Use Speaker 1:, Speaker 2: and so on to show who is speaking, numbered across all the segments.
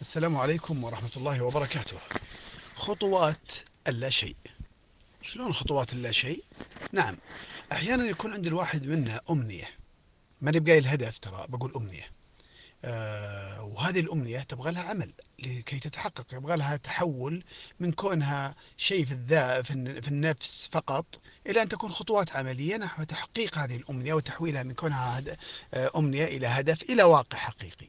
Speaker 1: السلام عليكم ورحمة الله وبركاته. خطوات اللا شيء. شلون خطوات اللا شيء؟ نعم أحيانا يكون عند الواحد منا أمنية. ماني بقايل الهدف ترى بقول أمنية. آه وهذه الأمنية تبغى لها عمل لكي تتحقق يبغى لها تحول من كونها شيء في الذا في النفس فقط إلى أن تكون خطوات عملية نحو تحقيق هذه الأمنية وتحويلها من كونها آه، أمنية إلى هدف إلى واقع حقيقي.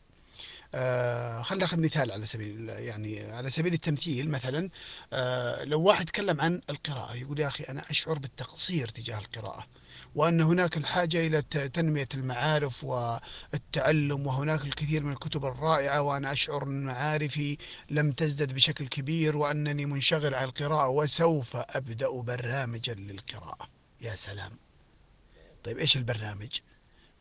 Speaker 1: آه خلينا ناخذ مثال على سبيل يعني على سبيل التمثيل مثلا آه لو واحد تكلم عن القراءة يقول يا أخي أنا أشعر بالتقصير تجاه القراءة وأن هناك الحاجة إلى تنمية المعارف والتعلم وهناك الكثير من الكتب الرائعة وأنا أشعر أن معارفي لم تزدد بشكل كبير وأنني منشغل على القراءة وسوف أبدأ برنامجا للقراءة. يا سلام. طيب إيش البرنامج؟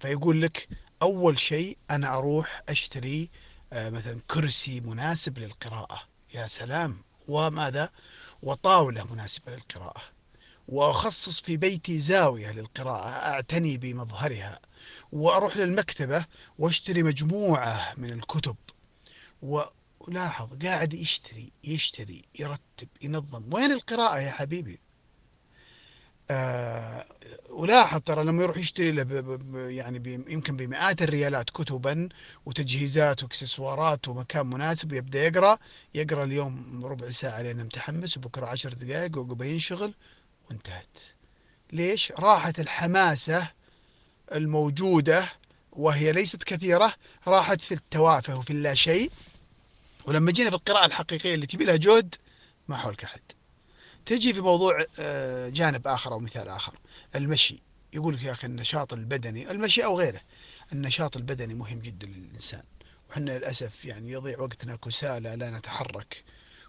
Speaker 1: فيقول لك أول شيء أنا أروح أشتري آه، مثلا كرسي مناسب للقراءة. يا سلام وماذا؟ وطاولة مناسبة للقراءة. وأخصص في بيتي زاوية للقراءة أعتني بمظهرها. وأروح للمكتبة وأشتري مجموعة من الكتب. ولاحظ قاعد يشتري يشتري يرتب ينظم. وين القراءة يا حبيبي؟ آه ولاحظ ترى لما يروح يشتري له يعني يمكن بمئات الريالات كتبا وتجهيزات وإكسسوارات ومكان مناسب ويبدا يقرأ يقرأ اليوم ربع ساعة لين متحمس وبكرة عشر دقائق وقبل ينشغل وانتهت. ليش؟ راحت الحماسة الموجودة وهي ليست كثيرة راحت في التوافه وفي اللا شيء. ولما جينا في القراءة الحقيقية اللي تبي لها جهد ما حولك أحد. تجي في موضوع آه، جانب آخر أو مثال آخر. المشي. يقول لك يا أخي النشاط البدني المشي أو غيره النشاط البدني مهم جدا للإنسان. وحنا للأسف يعني يضيع وقتنا كسالى لا نتحرك.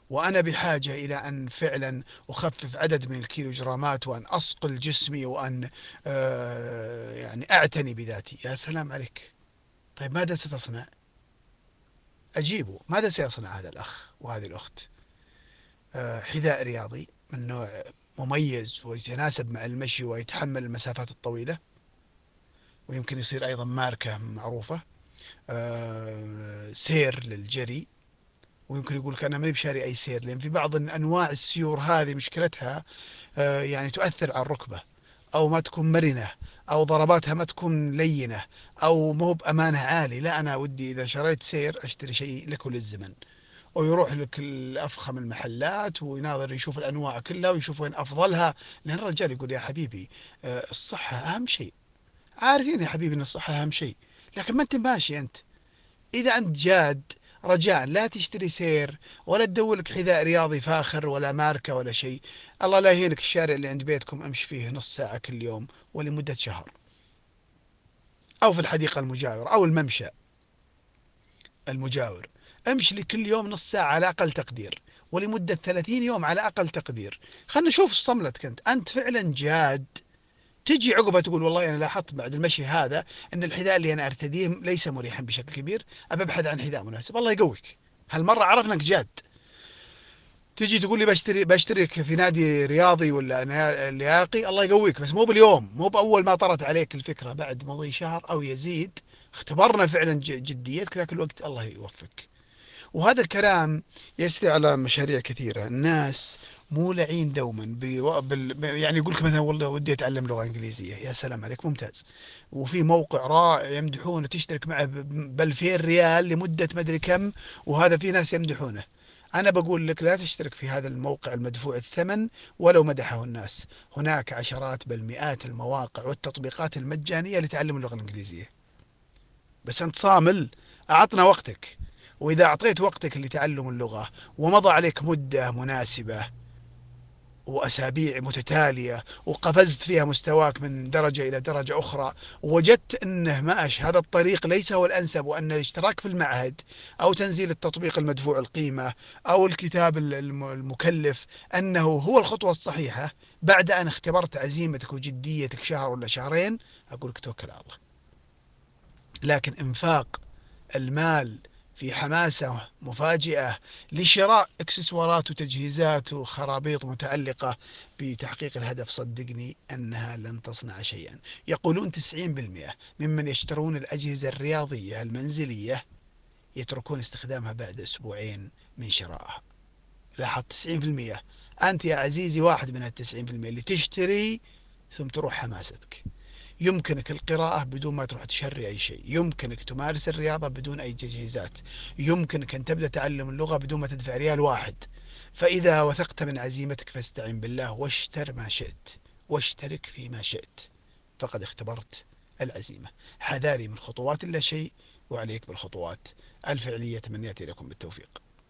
Speaker 1: وأنا بحاجة إلى أن فعلا أخفف عدد من الكيلوجرامات وأن أصقل جسمي وأن آه، يعني أعتني بذاتي. يا سلام عليك. طيب ماذا ستصنع؟ أجيبه. ماذا سيصنع هذا الأخ وهذه الأخت؟ آه، حذاء رياضي من نوع مميز ويتناسب مع المشي ويتحمل المسافات الطويلة ويمكن يصير أيضا ماركة معروفة آه، سير للجري ويمكن يقول لك أنا ماني بشاري أي سير لأن في بعض أنواع السيور هذه مشكلتها آه، يعني تؤثر على الركبة أو ما تكون مرنة أو ضرباتها ما تكون لينة أو مو بأمانة عالي لا أنا ودي إذا شريت سير أشتري شيء لكل الزمن ويروح لك الأفخم المحلات ويناظر يشوف الأنواع كلها ويشوف وين أفضلها. لأن الرجال يقول يا حبيبي آه، الصحة أهم شيء. عارفين يا حبيبي أن الصحة أهم شيء. لكن ما أنت ماشي أنت. إذا أنت جاد رجاء لا تشتري سير ولا تدور لك حذاء رياضي فاخر ولا ماركة ولا شيء. الله لا يهينك الشارع اللي عند بيتكم أمشي فيه نص ساعة كل يوم ولمدة شهر. أو في الحديقة المجاورة أو الممشى المجاور. امشي لي كل يوم نص ساعة على أقل تقدير ولمدة 30 يوم على أقل تقدير. خلنا نشوف صملتك أنت أنت فعلا جاد. تجي عقبة تقول والله أنا لاحظت بعد المشي هذا أن الحذاء اللي أنا أرتديه ليس مريحا بشكل كبير. أبى أبحث عن حذاء مناسب. الله يقويك. هالمرة عرفنا أنك جاد. تجي تقول لي بشتري بشترك في نادي رياضي ولا لياقي؟ الله يقويك. بس مو باليوم مو بأول ما طرت عليك الفكرة. بعد مضي شهر أو يزيد اختبرنا فعلا جديتك ذاك الوقت الله يوفقك. وهذا الكلام يسري على مشاريع كثيرة. الناس مولعين دوما بال... يعني يقول لك مثلا والله ودي أتعلم لغة إنجليزية. يا سلام عليك ممتاز. وفي موقع رائع يمدحونه تشترك معه ب 2000 ريال لمدة مدري كم وهذا في ناس يمدحونه. أنا بقول لك لا تشترك في هذا الموقع المدفوع الثمن ولو مدحه الناس. هناك عشرات بل مئات المواقع والتطبيقات المجانية لتعلم اللغة الإنجليزية. بس أنت صامل أعطنا وقتك. وإذا أعطيت وقتك لتعلم اللغة ومضى عليك مدة مناسبة وأسابيع متتالية وقفزت فيها مستواك من درجة إلى درجة أخرى ووجدت أنه ماش هذا الطريق ليس هو الأنسب وأن الاشتراك في المعهد أو تنزيل التطبيق المدفوع القيمة أو الكتاب المكلف أنه هو الخطوة الصحيحة بعد أن اختبرت عزيمتك وجديتك شهر ولا شهرين أقول لك توكل على الله. لكن إنفاق المال في حماسة مفاجئة لشراء إكسسوارات وتجهيزات وخرابيط متعلقة بتحقيق الهدف. صدقني أنها لن تصنع شيئا. يقولون 90% ممن يشترون الأجهزة الرياضية المنزلية يتركون استخدامها بعد أسبوعين من شرائها. لاحظ 90% أنت يا عزيزي واحد من التسعين في المئة اللي تشتري ثم تروح حماستك. يمكنك القراءة بدون ما تروح تشري أي شيء. يمكنك تمارس الرياضة بدون أي تجهيزات. يمكنك أن تبدأ تعلم اللغة بدون ما تدفع ريال واحد. فإذا وثقت من عزيمتك فاستعن بالله واشتر ما شئت. واشترك فيما شئت. فقد اختبرت العزيمة. حذاري من خطوات لا شيء وعليك بالخطوات. الفعلية تمنياتي لكم بالتوفيق.